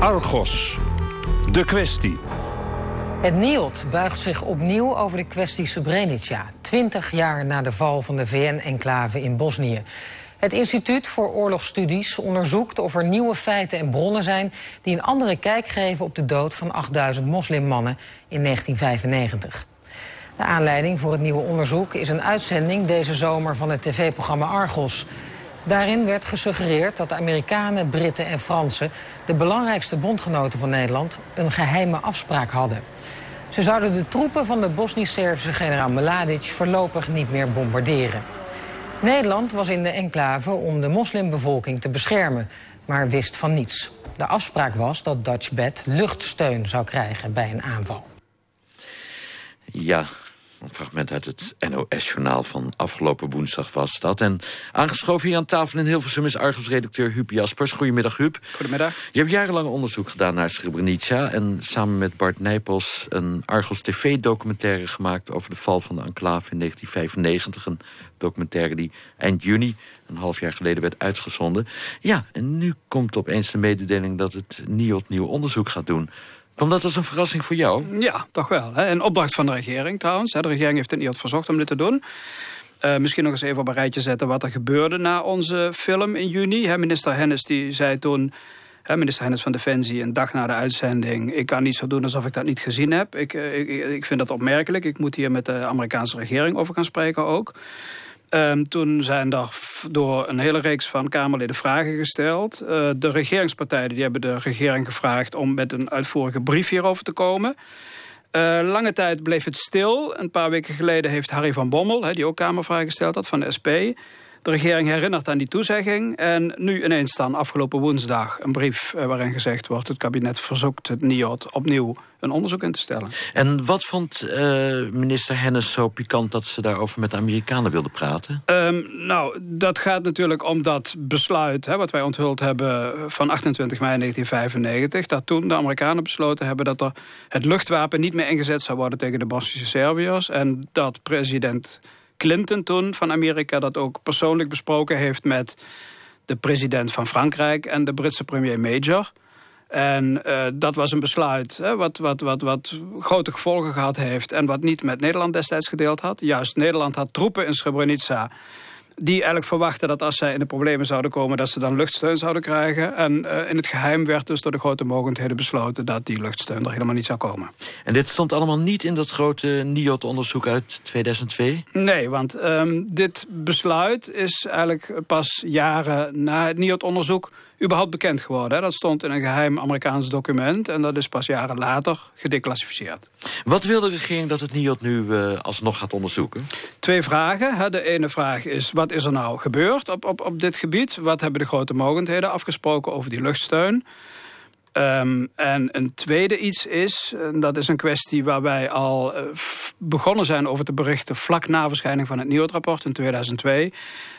Argos. De kwestie. Het NIOD buigt zich opnieuw over de kwestie Srebrenica. Twintig jaar na de val van de VN-enclave in Bosnië. Het Instituut voor Oorlogsstudies onderzoekt of er nieuwe feiten en bronnen zijn... die een andere kijk geven op de dood van 8000 moslimmannen in 1995. De aanleiding voor het nieuwe onderzoek is een uitzending deze zomer van het tv-programma Argos. Daarin werd gesuggereerd dat de Amerikanen, Britten en Fransen... de belangrijkste bondgenoten van Nederland een geheime afspraak hadden. Ze zouden de troepen van de Bosnisch-Servische generaal Mladic voorlopig niet meer bombarderen. Nederland was in de enclave om de moslimbevolking te beschermen, maar wist van niets. De afspraak was dat Dutchbed luchtsteun zou krijgen bij een aanval. Ja, een fragment uit het NOS-journaal van afgelopen woensdag was dat. En aangeschoven hier aan tafel in Hilversum is Argos-redacteur Huub Jaspers. Goedemiddag, Huub. Goedemiddag. Je hebt jarenlang onderzoek gedaan naar Srebrenica... en samen met Bart Nijpels een Argos-tv-documentaire gemaakt... over de val van de enclave in 1995. Een documentaire die eind juni, een half jaar geleden, werd uitgezonden. Ja, en nu komt opeens de mededeling dat het NIOD nieuw onderzoek gaat doen... Kwam dat een verrassing voor jou? Ja, toch wel. Hè? Een opdracht van de regering trouwens. De regering heeft het niet verzocht om dit te doen. Uh, misschien nog eens even op een rijtje zetten wat er gebeurde na onze film in juni. minister Hennis die zei toen... minister Hennis van Defensie, een dag na de uitzending... ik kan niet zo doen alsof ik dat niet gezien heb. Ik, eh, ik, ik vind dat opmerkelijk. Ik moet hier met de Amerikaanse regering over gaan spreken ook. Um, toen zijn er door een hele reeks van Kamerleden vragen gesteld. Uh, de regeringspartijen die hebben de regering gevraagd... om met een uitvoerige brief hierover te komen. Uh, lange tijd bleef het stil. Een paar weken geleden heeft Harry van Bommel... Die ook Kamervragen gesteld had van de SP... De regering herinnert aan die toezegging. En nu ineens dan afgelopen woensdag een brief eh, waarin gezegd wordt... het kabinet verzoekt het NIOD opnieuw een onderzoek in te stellen. En wat vond uh, minister Hennis zo pikant dat ze daarover met de Amerikanen wilde praten? Um, nou, dat gaat natuurlijk om dat besluit hè, wat wij onthuld hebben van 28 mei 1995. Dat toen de Amerikanen besloten hebben dat er het luchtwapen niet meer ingezet zou worden tegen de Bosnische Serviërs. En dat president Clinton toen van Amerika dat ook persoonlijk besproken heeft met de president van Frankrijk en de Britse premier Major. En uh, dat was een besluit hè, wat, wat, wat, wat grote gevolgen gehad heeft... en wat niet met Nederland destijds gedeeld had. Juist Nederland had troepen in Srebrenica die eigenlijk verwachten dat als zij in de problemen zouden komen... dat ze dan luchtsteun zouden krijgen. En uh, in het geheim werd dus door de grote mogendheden besloten... dat die luchtsteun er helemaal niet zou komen. En dit stond allemaal niet in dat grote NIOT-onderzoek uit 2002? Nee, want um, dit besluit is eigenlijk pas jaren na het NIOT-onderzoek überhaupt bekend geworden. Dat stond in een geheim Amerikaans document... en dat is pas jaren later gedeclassificeerd. Wat wil de regering dat het NIOD nu uh, alsnog gaat onderzoeken? Twee vragen. De ene vraag is, wat is er nou gebeurd op, op, op dit gebied? Wat hebben de grote mogendheden afgesproken over die luchtsteun? Um, en een tweede iets is, en dat is een kwestie waar wij al uh, begonnen zijn over te berichten... vlak na verschijning van het NIOD-rapport in 2002...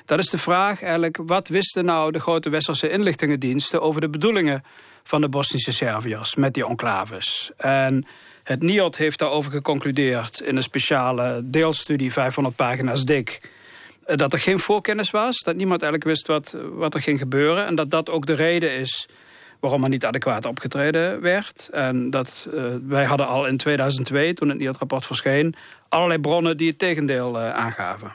Dat is de vraag eigenlijk, wat wisten nou de grote westerse inlichtingendiensten... over de bedoelingen van de Bosnische Serviërs met die enclaves? En het NIOD heeft daarover geconcludeerd in een speciale deelstudie, 500 pagina's dik... Eh, dat er geen voorkennis was, dat niemand eigenlijk wist wat, wat er ging gebeuren... en dat dat ook de reden is waarom er niet adequaat opgetreden werd. En dat, uh, wij hadden al in 2002, toen het NIOD-rapport verscheen... allerlei bronnen die het tegendeel uh, aangaven.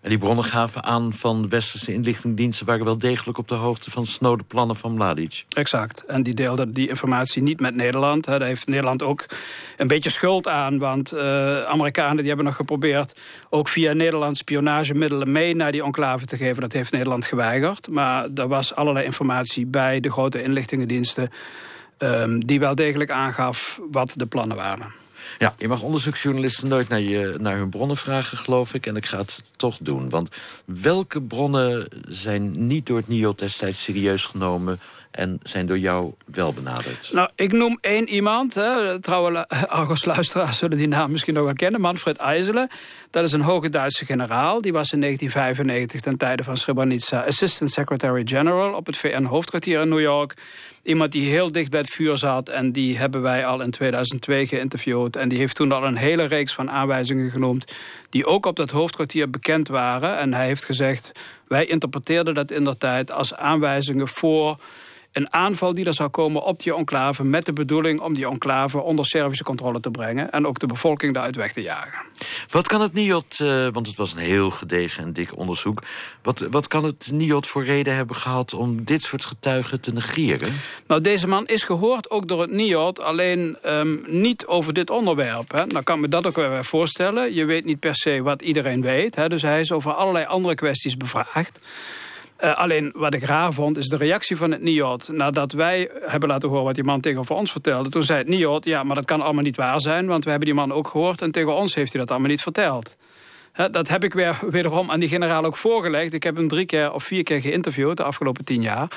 En die bronnen gaven aan van westerse inlichtingdiensten... waren wel degelijk op de hoogte van snode plannen van Mladic. Exact. En die deelden die informatie niet met Nederland. Daar heeft Nederland ook een beetje schuld aan. Want uh, Amerikanen die hebben nog geprobeerd... ook via Nederland spionagemiddelen mee naar die enclave te geven. Dat heeft Nederland geweigerd. Maar er was allerlei informatie bij de grote inlichtingendiensten... Um, die wel degelijk aangaf wat de plannen waren. Ja, je mag onderzoeksjournalisten nooit naar, je, naar hun bronnen vragen, geloof ik. En ik ga het toch doen. Want welke bronnen zijn niet door het NIO destijds serieus genomen en zijn door jou wel benaderd? Nou, ik noem één iemand. Hè. Trouwe Argos-luisteraars zullen die naam misschien nog wel kennen. Manfred Eiselen. Dat is een hoge Duitse generaal. Die was in 1995 ten tijde van Srebrenica... Assistant Secretary-General op het VN-hoofdkwartier in New York. Iemand die heel dicht bij het vuur zat. En die hebben wij al in 2002 geïnterviewd. En die heeft toen al een hele reeks van aanwijzingen genoemd... die ook op dat hoofdkwartier bekend waren. En hij heeft gezegd... wij interpreteerden dat in der tijd als aanwijzingen voor een aanval die er zou komen op die enclave... met de bedoeling om die enclave onder Servische controle te brengen... en ook de bevolking daaruit weg te jagen. Wat kan het NIOT, uh, want het was een heel gedegen en dik onderzoek... Wat, wat kan het NIOT voor reden hebben gehad om dit soort getuigen te negeren? Nou, deze man is gehoord ook door het NIOT, alleen um, niet over dit onderwerp. Hè. Nou kan me dat ook wel voorstellen. Je weet niet per se wat iedereen weet. Hè. Dus hij is over allerlei andere kwesties bevraagd. Uh, alleen wat ik raar vond is de reactie van het NIOD. Nadat wij hebben laten horen wat die man tegenover ons vertelde... toen zei het NIOD, ja, maar dat kan allemaal niet waar zijn... want we hebben die man ook gehoord en tegen ons heeft hij dat allemaal niet verteld. dat heb ik weer, wederom aan die generaal ook voorgelegd. Ik heb hem drie keer of vier keer geïnterviewd de afgelopen tien jaar.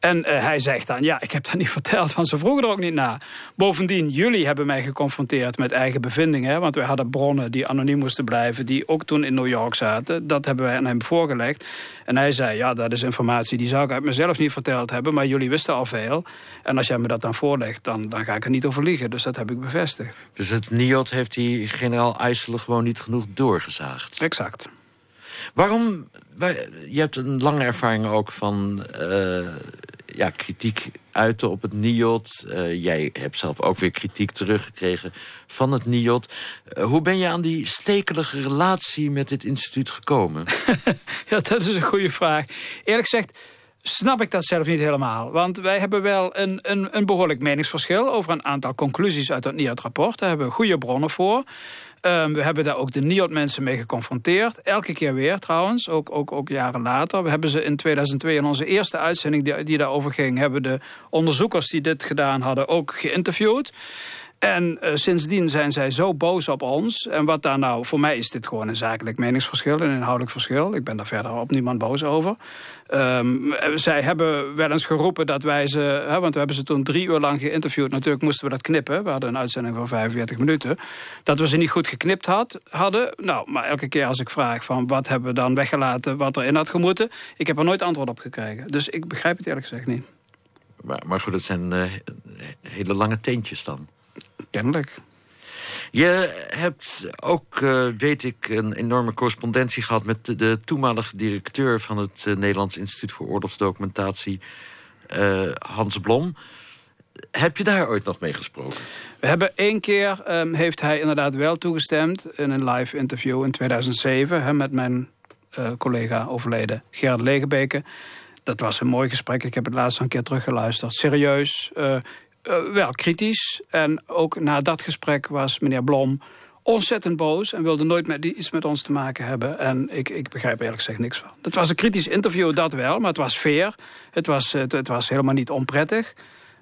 En uh, hij zegt dan, ja, ik heb dat niet verteld, want ze vroegen er ook niet na. Bovendien, jullie hebben mij geconfronteerd met eigen bevindingen. Want wij hadden bronnen die anoniem moesten blijven, die ook toen in New York zaten. Dat hebben wij aan hem voorgelegd. En hij zei, ja, dat is informatie die zou ik uit mezelf niet verteld hebben, maar jullie wisten al veel. En als jij me dat dan voorlegt, dan, dan ga ik er niet over liegen. Dus dat heb ik bevestigd. Dus het NIOT heeft die generaal IJsselen gewoon niet genoeg doorgezaagd? Exact. Waarom, je hebt een lange ervaring ook van uh, ja, kritiek uiten op het NIOT. Uh, jij hebt zelf ook weer kritiek teruggekregen van het NIOT. Uh, hoe ben je aan die stekelige relatie met dit instituut gekomen? ja, dat is een goede vraag. Eerlijk gezegd snap ik dat zelf niet helemaal. Want wij hebben wel een, een, een behoorlijk meningsverschil... over een aantal conclusies uit het NIOT-rapport. Daar hebben we goede bronnen voor. Um, we hebben daar ook de NIOT-mensen mee geconfronteerd. Elke keer weer trouwens, ook, ook, ook jaren later. We hebben ze in 2002 in onze eerste uitzending die, die daarover ging... hebben de onderzoekers die dit gedaan hadden ook geïnterviewd. En uh, sindsdien zijn zij zo boos op ons. En wat daar nou, voor mij is dit gewoon een zakelijk meningsverschil, een inhoudelijk verschil. Ik ben daar verder op niemand boos over. Um, zij hebben wel eens geroepen dat wij ze, hè, want we hebben ze toen drie uur lang geïnterviewd. Natuurlijk moesten we dat knippen. We hadden een uitzending van 45 minuten. Dat we ze niet goed geknipt had, hadden. Nou, maar elke keer als ik vraag van wat hebben we dan weggelaten, wat erin had gemoeten. Ik heb er nooit antwoord op gekregen. Dus ik begrijp het eerlijk gezegd niet. Maar, maar goed, het zijn uh, hele lange teentjes dan. Je hebt ook, uh, weet ik, een enorme correspondentie gehad... met de, toenmalige directeur van het uh, Nederlands Instituut voor Oorlogsdocumentatie, uh, Hans Blom. Heb je daar ooit nog mee gesproken? We hebben één keer, um, heeft hij inderdaad wel toegestemd... in een live interview in 2007 hè, met mijn collega overleden Gerard Legebeke. Dat was een mooi gesprek. Ik heb het laatst een keer teruggeluisterd. Serieus, wel kritisch. En ook na dat gesprek was meneer Blom ontzettend boos... en wilde nooit met, iets met ons te maken hebben. En ik, ik begrijp eerlijk gezegd niks van. Het was een kritisch interview, dat wel, maar het was fair. Het was, het, het was helemaal niet onprettig.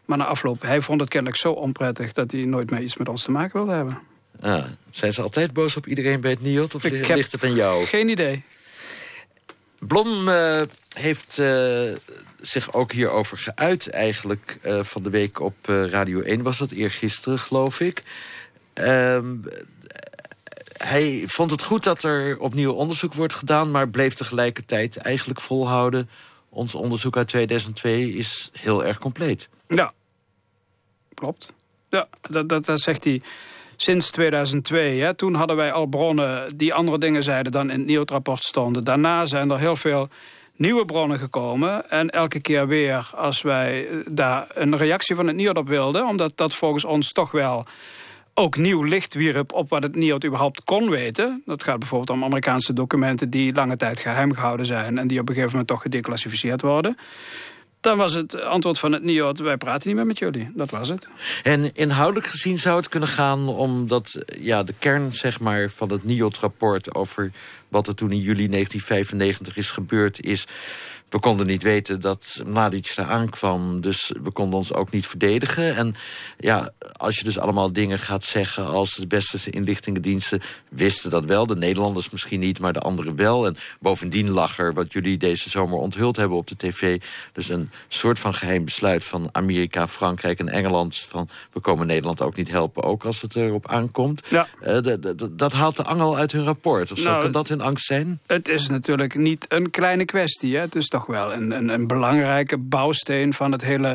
Maar na afloop, hij vond het kennelijk zo onprettig... dat hij nooit meer iets met ons te maken wilde hebben. Ah, zijn ze altijd boos op iedereen bij het NIOT? Of ik ligt het aan jou? Geen idee. Blom uh, heeft uh, zich ook hierover geuit eigenlijk uh, van de week op Radio 1. Was dat eergisteren, geloof ik. Ehm, hij vond het goed dat er opnieuw onderzoek wordt gedaan... maar bleef tegelijkertijd eigenlijk volhouden... ons onderzoek uit 2002 is heel erg compleet. Ja, klopt. Ja, dat, dat zegt hij sinds 2002. Hè, toen hadden wij al bronnen die andere dingen zeiden dan in het NIOT-rapport stonden. Daarna zijn er heel veel nieuwe bronnen gekomen. En elke keer weer als wij eh, daar een reactie van het NIOT op wilden... omdat dat volgens ons toch wel ook nieuw licht wierp op wat het NIOT überhaupt kon weten. Dat gaat bijvoorbeeld om Amerikaanse documenten die lange tijd geheim gehouden zijn... en die op een gegeven moment toch gedeclassificeerd worden. Dan was het antwoord van het NIOD, wij praten niet meer met jullie. Dat was het. En inhoudelijk gezien zou het kunnen gaan om dat, ja, de kern zeg maar, van het NIOD-rapport... over wat er toen in juli 1995 is gebeurd is we konden niet weten dat Mladic daar aankwam. Dus we konden ons ook niet verdedigen. En ja, als je dus allemaal dingen gaat zeggen als de beste inlichtingendiensten wisten dat wel. De Nederlanders misschien niet, maar de anderen wel. En bovendien lag er, wat jullie deze zomer onthuld hebben op de tv... dus een soort van geheim besluit van Amerika, Frankrijk en Engeland... van we komen Nederland ook niet helpen, ook als het erop aankomt. Ja. Uh, dat haalt de angel uit hun rapport. Of zo nou, kan dat hun angst zijn? Het is natuurlijk niet een kleine kwestie. Hè? Het is toch wel een, een, belangrijke bouwsteen van het hele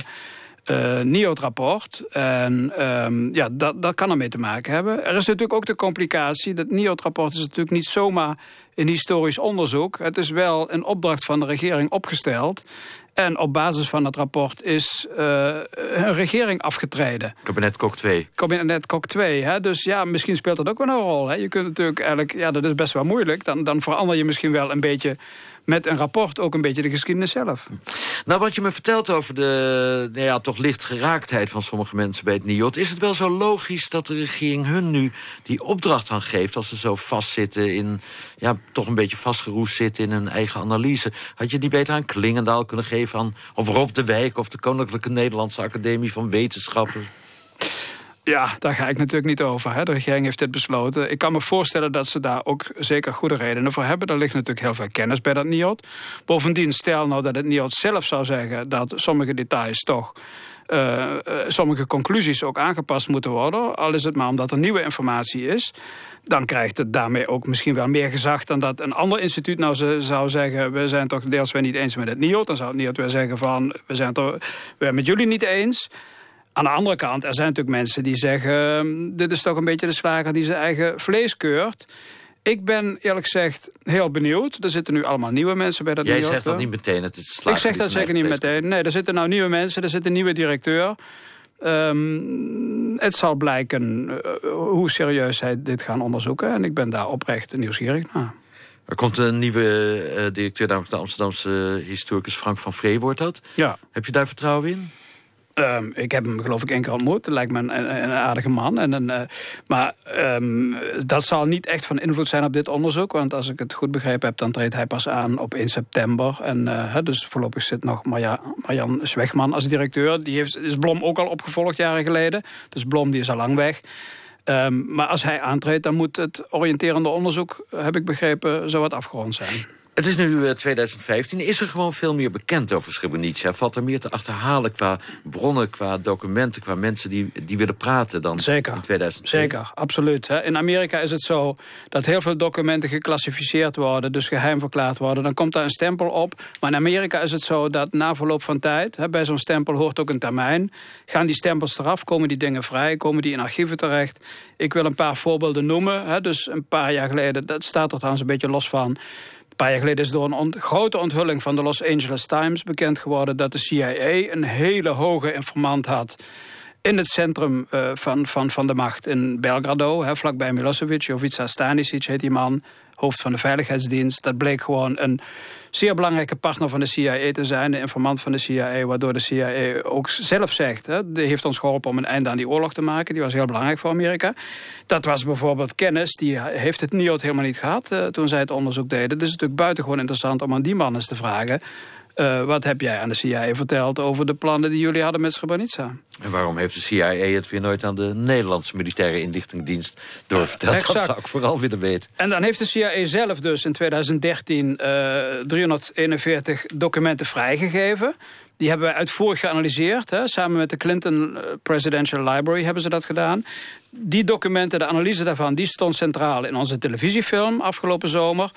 uh, NIOT-rapport. En um, ja, dat, dat kan ermee te maken hebben. Er is natuurlijk ook de complicatie. Dat NIOT-rapport is natuurlijk niet zomaar een historisch onderzoek. Het is wel een opdracht van de regering opgesteld. En op basis van dat rapport is uh, een regering afgetreden. Kabinet Kok 2. Kabinet Kok 2. Hè? Dus ja, misschien speelt dat ook wel een rol. Hè? Je kunt natuurlijk eigenlijk, ja, dat is best wel moeilijk. Dan, dan verander je misschien wel een beetje met een rapport ook een beetje de geschiedenis zelf. Nou, wat je me vertelt over de nou ja, toch licht geraaktheid van sommige mensen bij het NIOT... is het wel zo logisch dat de regering hun nu die opdracht aan geeft... als ze zo vastzitten in, ja, toch een beetje vastgeroest zitten in hun eigen analyse. Had je die beter aan Klingendaal kunnen geven, aan, of Rob de Wijk... of de Koninklijke Nederlandse Academie van Wetenschappen? Ja, daar ga ik natuurlijk niet over. Hè. De regering heeft dit besloten. Ik kan me voorstellen dat ze daar ook zeker goede redenen voor hebben. Er ligt natuurlijk heel veel kennis bij dat NIOD. Bovendien, stel nou dat het NIOD zelf zou zeggen... dat sommige details toch... Uh, uh, sommige conclusies ook aangepast moeten worden... al is het maar omdat er nieuwe informatie is... dan krijgt het daarmee ook misschien wel meer gezag... dan dat een ander instituut nou zou zeggen... we zijn toch deels weer niet eens met het NIOD. Dan zou het NIOD weer zeggen van... we zijn het met jullie niet eens... Aan de andere kant, er zijn natuurlijk mensen die zeggen... Dit is toch een beetje de slager die zijn eigen vlees keurt. Ik ben eerlijk gezegd heel benieuwd. Er zitten nu allemaal nieuwe mensen bij dat Jij zegt dat niet meteen, het is Ik zeg dat zeker niet meteen. Nee, er zitten nou nieuwe mensen, er zit een nieuwe directeur... Um, het zal blijken uh, hoe serieus zij dit gaan onderzoeken. En ik ben daar oprecht nieuwsgierig naar. Er komt een nieuwe uh, directeur, namelijk de Amsterdamse historicus Frank van Vree wordt dat. Ja. Heb je daar vertrouwen in? Um, ik heb hem geloof ik één keer ontmoet. Het lijkt me een, aardige man. En een, uh, maar um, dat zal niet echt van invloed zijn op dit onderzoek. Want als ik het goed begrepen heb, dan treedt hij pas aan op 1 september. En uh, dus voorlopig zit nog Marja, Marjan Zwegman als directeur. Die heeft, is Blom ook al opgevolgd jaren geleden. Dus Blom die is al lang weg. Um, maar als hij aantreedt, dan moet het oriënterende onderzoek, heb ik begrepen, zo wat afgerond zijn. Het is nu 2015. Eh, is er gewoon veel meer bekend over Srebrenica? Valt er meer te achterhalen qua bronnen, qua documenten... qua mensen die, die willen praten dan Zeker. in 2010? Zeker, absoluut. In Amerika is het zo dat heel veel documenten geclassificeerd worden... dus geheim verklaard worden. Dan komt daar een stempel op. Maar in Amerika is het zo dat na verloop van tijd... bij zo'n stempel hoort ook een termijn... gaan die stempels eraf, komen die dingen vrij... komen die in archieven terecht. Ik wil een paar voorbeelden noemen. Dus een paar jaar geleden, dat staat er trouwens een beetje los van paar jaar geleden is door een grote onthulling van de Los Angeles Times bekend geworden... dat de CIA een hele hoge informant had in het centrum uh, van, van, van de macht in Belgrado, hè, vlakbij Milosevic. Jovica Stanisic heet die man hoofd van de veiligheidsdienst. Dat bleek gewoon een zeer belangrijke partner van de CIA te zijn. De informant van de CIA, waardoor de CIA ook zelf zegt... Hè, die heeft ons geholpen om een einde aan die oorlog te maken. Die was heel belangrijk voor Amerika. Dat was bijvoorbeeld kennis, die heeft het NIOD helemaal niet gehad... Uh, toen zij het onderzoek deden. Dus het is natuurlijk buitengewoon interessant om aan die man eens te vragen... Uh, wat heb jij aan de CIA verteld over de plannen die jullie hadden met Srebrenica? En waarom heeft de CIA het weer nooit aan de Nederlandse militaire inlichtingendienst doorverteld? Ja, dat zou ik vooral willen weten. En dan heeft de CIA zelf dus in 2013 uh, 341 documenten vrijgegeven. Die hebben wij uitvoerig geanalyseerd. Hè. Samen met de Clinton eh, Presidential Library hebben ze dat gedaan. Die documenten, de analyse daarvan, die stond centraal in onze televisiefilm afgelopen zomer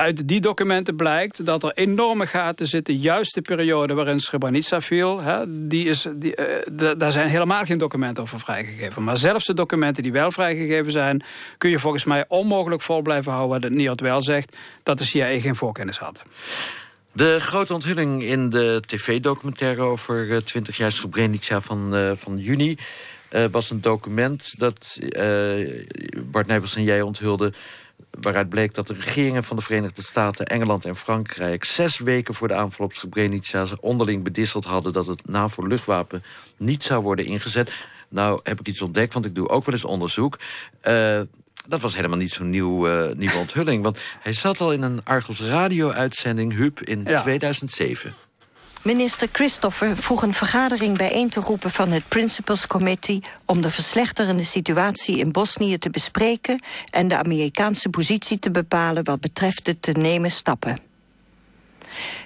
uit die documenten blijkt dat er enorme gaten zitten... juist de periode waarin Srebrenica viel. Hè, die is, die, uh, daar zijn helemaal geen documenten over vrijgegeven. Maar zelfs de documenten die wel vrijgegeven zijn... kun je volgens mij onmogelijk vol blijven houden... wat NIOD wel zegt, dat de CIA geen voorkennis had. De grote onthulling in de tv-documentaire over uh, 20 jaar Srebrenica van, uh, van juni... Was een document dat Bart Nijpels en jij onthulde waaruit bleek dat de regeringen van de Verenigde Staten, Engeland en Frankrijk... zes weken voor de aanval op Srebrenica onderling bedisseld hadden... dat het NAVO-luchtwapen niet zou worden ingezet. Nou heb ik iets ontdekt, want ik doe ook wel eens onderzoek... Uh, dat was helemaal niet zo'n nieuw, uh, nieuwe onthulling. Want hij zat al in een Argos radio-uitzending, Huub, in ja. 2007. Minister Christopher vroeg een vergadering bijeen te roepen van het Principals Committee om de verslechterende situatie in Bosnië te bespreken en de Amerikaanse positie te bepalen wat betreft de te nemen stappen.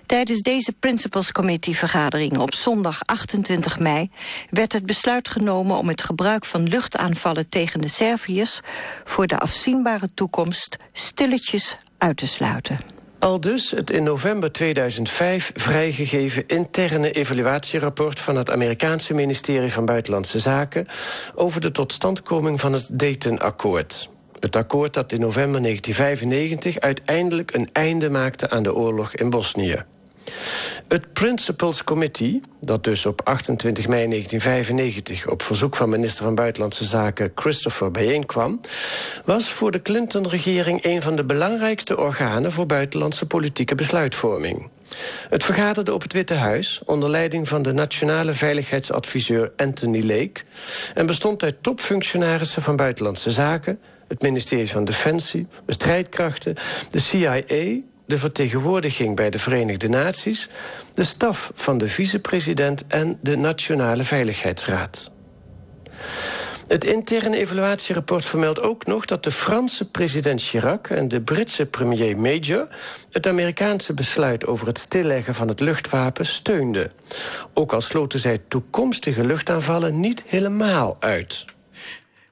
Tijdens deze Principals Committee vergadering op zondag 28 mei werd het besluit genomen om het gebruik van luchtaanvallen tegen de Serviërs voor de afzienbare toekomst stilletjes uit te sluiten. Al dus het in november 2005 vrijgegeven interne evaluatierapport van het Amerikaanse ministerie van Buitenlandse Zaken over de totstandkoming van het Dayton-akkoord. Het akkoord dat in november 1995 uiteindelijk een einde maakte aan de oorlog in Bosnië. Het Principals Committee, dat dus op 28 mei 1995 op verzoek van minister van Buitenlandse Zaken Christopher bijeenkwam, was voor de Clinton-regering een van de belangrijkste organen voor buitenlandse politieke besluitvorming. Het vergaderde op het Witte Huis onder leiding van de nationale veiligheidsadviseur Anthony Lake en bestond uit topfunctionarissen van buitenlandse zaken, het ministerie van Defensie, de strijdkrachten, de CIA, de vertegenwoordiging bij de Verenigde Naties, de staf van de vicepresident en de Nationale Veiligheidsraad. Het interne evaluatierapport vermeldt ook nog dat de Franse president Chirac en de Britse premier Major het Amerikaanse besluit over het stilleggen van het luchtwapen steunden. Ook al sloten zij toekomstige luchtaanvallen niet helemaal uit.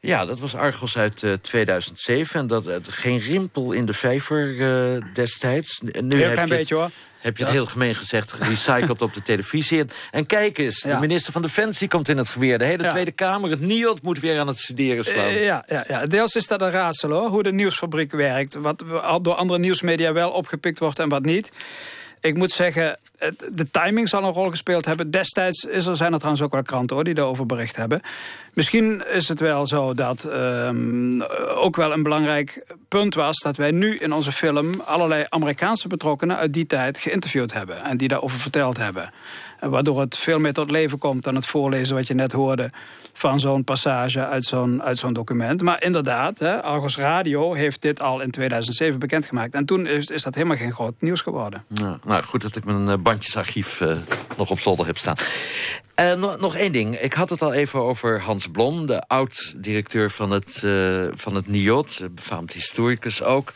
Ja, dat was Argos uit uh, 2007. En dat, uh, geen rimpel in de vijver uh, destijds. Nu Heel klein beetje hoor. Heb je het heel gemeen gezegd, gerecycled op de televisie. En, en kijk eens, de minister van Defensie komt in het geweer. De hele Tweede Kamer, het NIOD, moet weer aan het studeren slaan. ja, ja, ja, deels is dat een raadsel hoor, hoe de nieuwsfabriek werkt. Wat door andere nieuwsmedia wel opgepikt wordt en wat niet. Ik moet zeggen, de timing zal een rol gespeeld hebben. Destijds is er, zijn er trouwens ook wel kranten hoor, die daarover bericht hebben. Misschien is het wel zo dat um, ook wel een belangrijk punt was... dat wij nu in onze film allerlei Amerikaanse betrokkenen uit die tijd geïnterviewd hebben. En die daarover verteld hebben. Waardoor het veel meer tot leven komt dan het voorlezen wat je net hoorde... van zo'n passage uit zo'n document. Maar inderdaad, hè, Argos Radio heeft dit al in 2007 bekendgemaakt. En toen is, is dat helemaal geen groot nieuws geworden. Nou, goed dat ik mijn eh, bandjesarchief uh, nog op zolder heb staan. Uh, nog, nog één ding. Ik had het al even over Hans Blom, de oud-directeur van het, uh, van het NIOD. Befaamd historicus ook.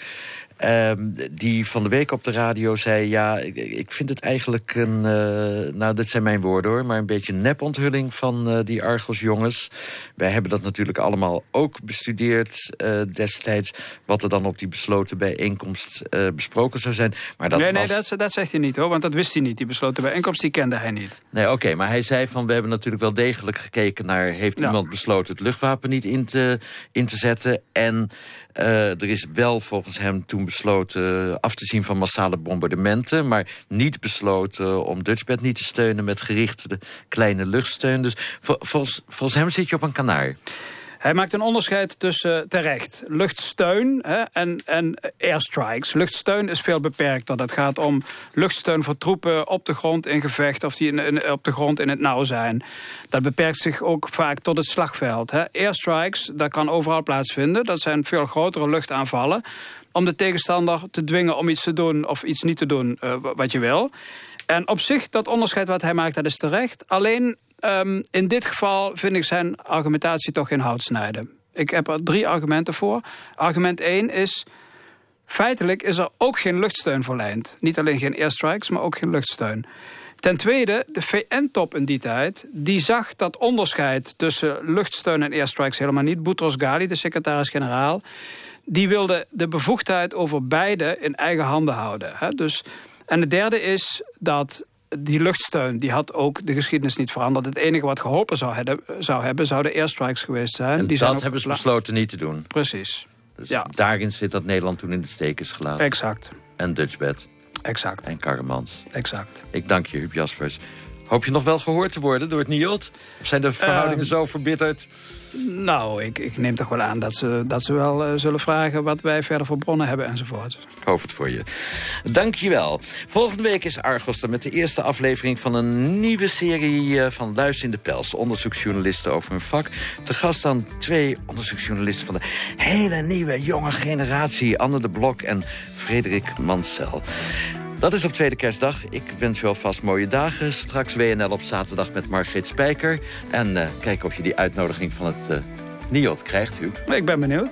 Ehm, die van de week op de radio zei... ja, ik, ik vind het eigenlijk een... Uh, nou, dit zijn mijn woorden hoor... maar een beetje een neponthulling van uh, die Argos-jongens. Wij hebben dat natuurlijk allemaal ook bestudeerd uh, destijds... wat er dan op die besloten bijeenkomst besproken zou zijn. Maar dat nee, was... nee, dat, dat zegt hij niet hoor, want dat wist hij niet. Die besloten bijeenkomst, die kende hij niet. Nee, oké, maar hij zei van... we hebben natuurlijk wel degelijk gekeken naar... heeft iemand besloten het luchtwapen niet in te, in te zetten... en uh, er is wel volgens hem toen besloten af te zien van massale bombardementen... maar niet besloten om Dutchbed niet te steunen met gerichte kleine luchtsteun. Dus volgens, volgens hem zit je op een kanaar. Hij maakt een onderscheid tussen terecht luchtsteun hè, en, en airstrikes. Luchtsteun is veel beperkter. Dat gaat om luchtsteun voor troepen op de grond in gevecht... of die in, op de grond in het nauw zijn. Dat beperkt zich ook vaak tot het slagveld. Hè. Airstrikes, dat kan overal plaatsvinden. Dat zijn veel grotere luchtaanvallen om de tegenstander te dwingen om iets te doen of iets niet te doen uh, wat je wil. En op zich, dat onderscheid wat hij maakt, dat is terecht. Alleen um, in dit geval vind ik zijn argumentatie toch geen hout snijden. Ik heb er drie argumenten voor. Argument 1 is... Feitelijk is er ook geen luchtsteun verleend. Niet alleen geen airstrikes, maar ook geen luchtsteun. Ten tweede, de VN-top in die tijd... die zag dat onderscheid tussen luchtsteun en airstrikes helemaal niet. Boutros Ghali, de secretaris-generaal... die wilde de bevoegdheid over beide in eigen handen houden. Dus, en de derde is dat die luchtsteun die had ook de geschiedenis niet veranderd. Het enige wat geholpen zou, hebben, zou, hebben, de airstrikes geweest zijn. En die dat hebben ze besloten niet te doen. Precies. Dus ja. daarin zit dat Nederland toen in de steek is gelaten. Exact. En Dutchbed. Exact. En Karremans. Exact. Ik dank je, Huub Jaspers. Hoop je nog wel gehoord te worden door het NIOD? Of zijn de verhoudingen uh, zo verbitterd? Nou, ik, ik, neem toch wel aan dat ze, dat ze wel uh, zullen vragen... wat wij verder voor bronnen hebben enzovoort. Ik hoop het voor je. Dank je wel. Volgende week is Argos er met de eerste aflevering... van een nieuwe serie uh, van Luis in de Pels. Onderzoeksjournalisten over hun vak. Te gast dan twee onderzoeksjournalisten... van de hele nieuwe jonge generatie. Anne de Blok en Frederik Mansel. Dat is op tweede kerstdag. Ik wens u alvast mooie dagen. Straks WNL op zaterdag met Margreet Spijker. En uh, kijk of je die uitnodiging van het uh, NIOD krijgt, u. Ik ben benieuwd.